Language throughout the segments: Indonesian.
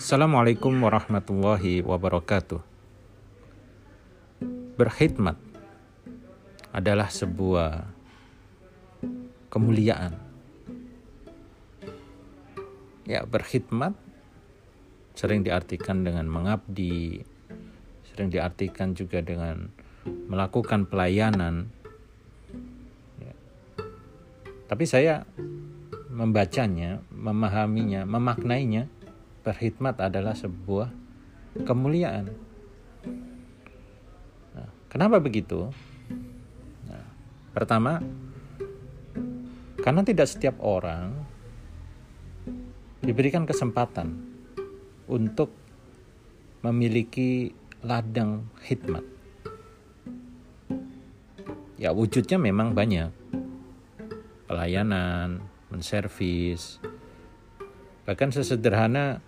Assalamualaikum warahmatullahi wabarakatuh. Berkhidmat adalah sebuah kemuliaan. Ya, berkhidmat sering diartikan dengan mengabdi, sering diartikan juga dengan melakukan pelayanan. Ya. Tapi saya membacanya, memahaminya, memaknainya, berkhidmat adalah sebuah kemuliaan. Nah, kenapa begitu? Nah, pertama, karena tidak setiap orang diberikan kesempatan untuk memiliki ladang khidmat. Ya wujudnya memang banyak. Pelayanan, menservis, bahkan sesederhana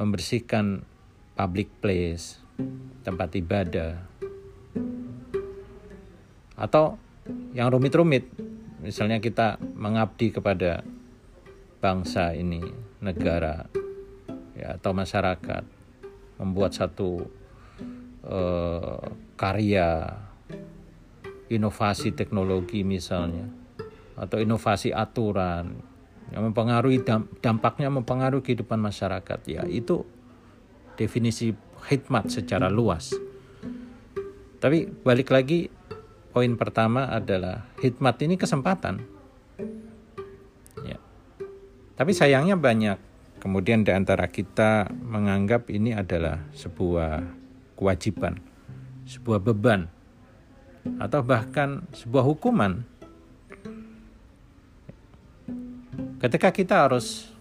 membersihkan public place, tempat ibadah. Atau yang rumit-rumit, misalnya kita mengabdi kepada bangsa ini, negara, ya, atau masyarakat membuat satu uh, karya inovasi teknologi misalnya atau inovasi aturan yang mempengaruhi dampaknya mempengaruhi kehidupan masyarakat. Ya itu definisi hikmat secara luas. Tapi balik lagi poin pertama adalah hikmat ini kesempatan. Ya. Tapi sayangnya banyak. Kemudian di antara kita menganggap ini adalah sebuah kewajiban, sebuah beban, atau bahkan sebuah hukuman. Ketika kita harus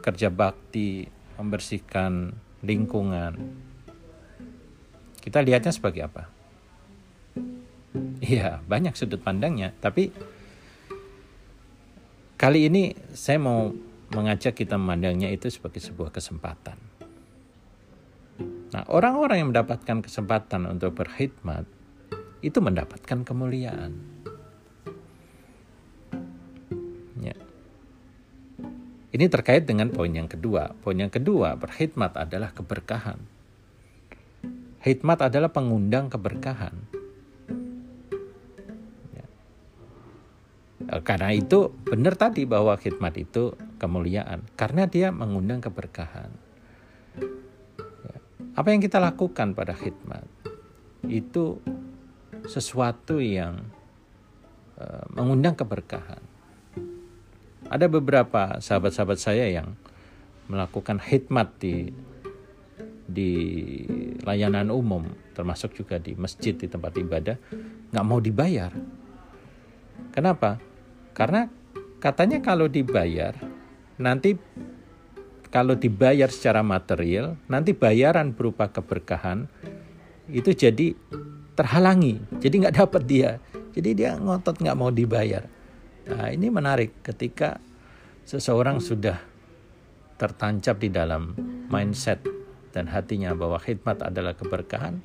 kerja bakti, membersihkan lingkungan, kita lihatnya sebagai apa? Iya, banyak sudut pandangnya, tapi kali ini saya mau mengajak kita memandangnya itu sebagai sebuah kesempatan. Nah, orang-orang yang mendapatkan kesempatan untuk berkhidmat itu mendapatkan kemuliaan. Ini terkait dengan poin yang kedua. Poin yang kedua, berkhidmat adalah keberkahan. Khidmat adalah pengundang keberkahan. Eh, karena itu benar tadi bahwa khidmat itu kemuliaan karena dia mengundang keberkahan. Ya. Apa yang kita lakukan pada khidmat itu sesuatu yang uh, mengundang keberkahan. Ada beberapa sahabat-sahabat saya yang melakukan khidmat di di layanan umum, termasuk juga di masjid di tempat ibadah, nggak mau dibayar. Kenapa? Karena katanya kalau dibayar, nanti kalau dibayar secara material, nanti bayaran berupa keberkahan itu jadi terhalangi, jadi nggak dapat dia. Jadi dia ngotot nggak mau dibayar. Nah ini menarik ketika seseorang sudah tertancap di dalam mindset dan hatinya bahwa khidmat adalah keberkahan,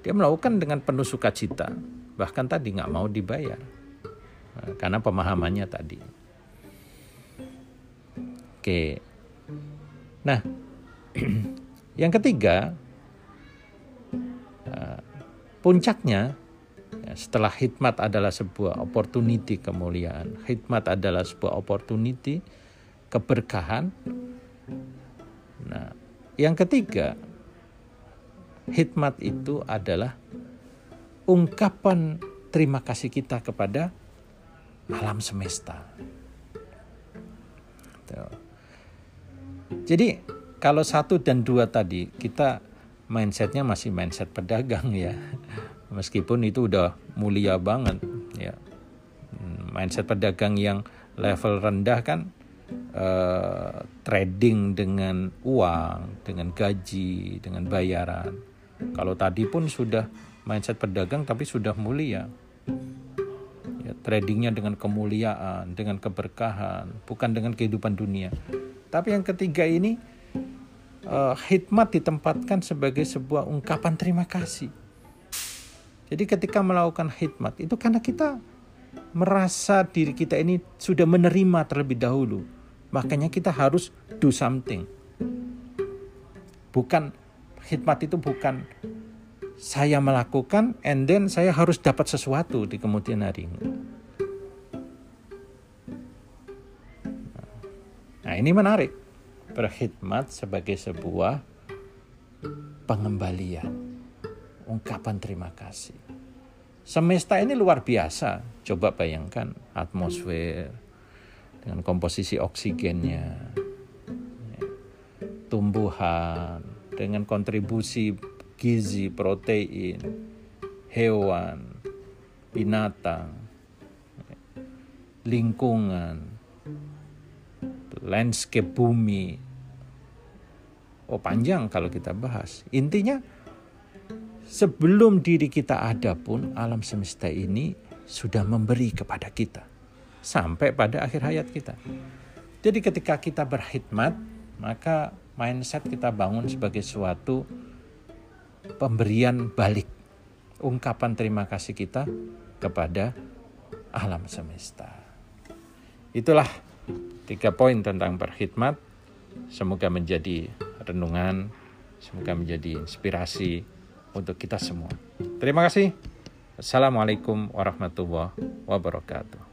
dia melakukan dengan penuh sukacita, bahkan tadi nggak mau dibayar. Eh, karena pemahamannya tadi. Oke. Nah, yang ketiga eh, puncaknya ya, setelah hikmat adalah sebuah opportunity kemuliaan, hikmat adalah sebuah opportunity keberkahan. Nah, yang ketiga hikmat itu adalah ungkapan terima kasih kita kepada alam semesta. Jadi kalau satu dan dua tadi kita mindsetnya masih mindset pedagang ya, meskipun itu udah mulia banget ya. Mindset pedagang yang level rendah kan uh, trading dengan uang, dengan gaji, dengan bayaran. Kalau tadi pun sudah mindset pedagang tapi sudah mulia ya, tradingnya dengan kemuliaan, dengan keberkahan, bukan dengan kehidupan dunia. Tapi yang ketiga ini uh, hikmat ditempatkan sebagai sebuah ungkapan terima kasih. Jadi ketika melakukan hikmat itu karena kita merasa diri kita ini sudah menerima terlebih dahulu. Makanya kita harus do something. Bukan khidmat itu bukan saya melakukan and then saya harus dapat sesuatu di kemudian hari. Nah, ini menarik. Berkhidmat sebagai sebuah pengembalian, ungkapan terima kasih. Semesta ini luar biasa. Coba bayangkan atmosfer dengan komposisi oksigennya, tumbuhan dengan kontribusi gizi, protein, hewan, binatang, lingkungan, landscape bumi. Oh panjang kalau kita bahas. Intinya sebelum diri kita ada pun alam semesta ini sudah memberi kepada kita sampai pada akhir hayat kita. Jadi ketika kita berkhidmat, maka mindset kita bangun sebagai suatu pemberian balik, ungkapan terima kasih kita kepada alam semesta. Itulah tiga poin tentang berkhidmat. Semoga menjadi renungan, semoga menjadi inspirasi untuk kita semua. Terima kasih. Assalamualaikum warahmatullahi wabarakatuh.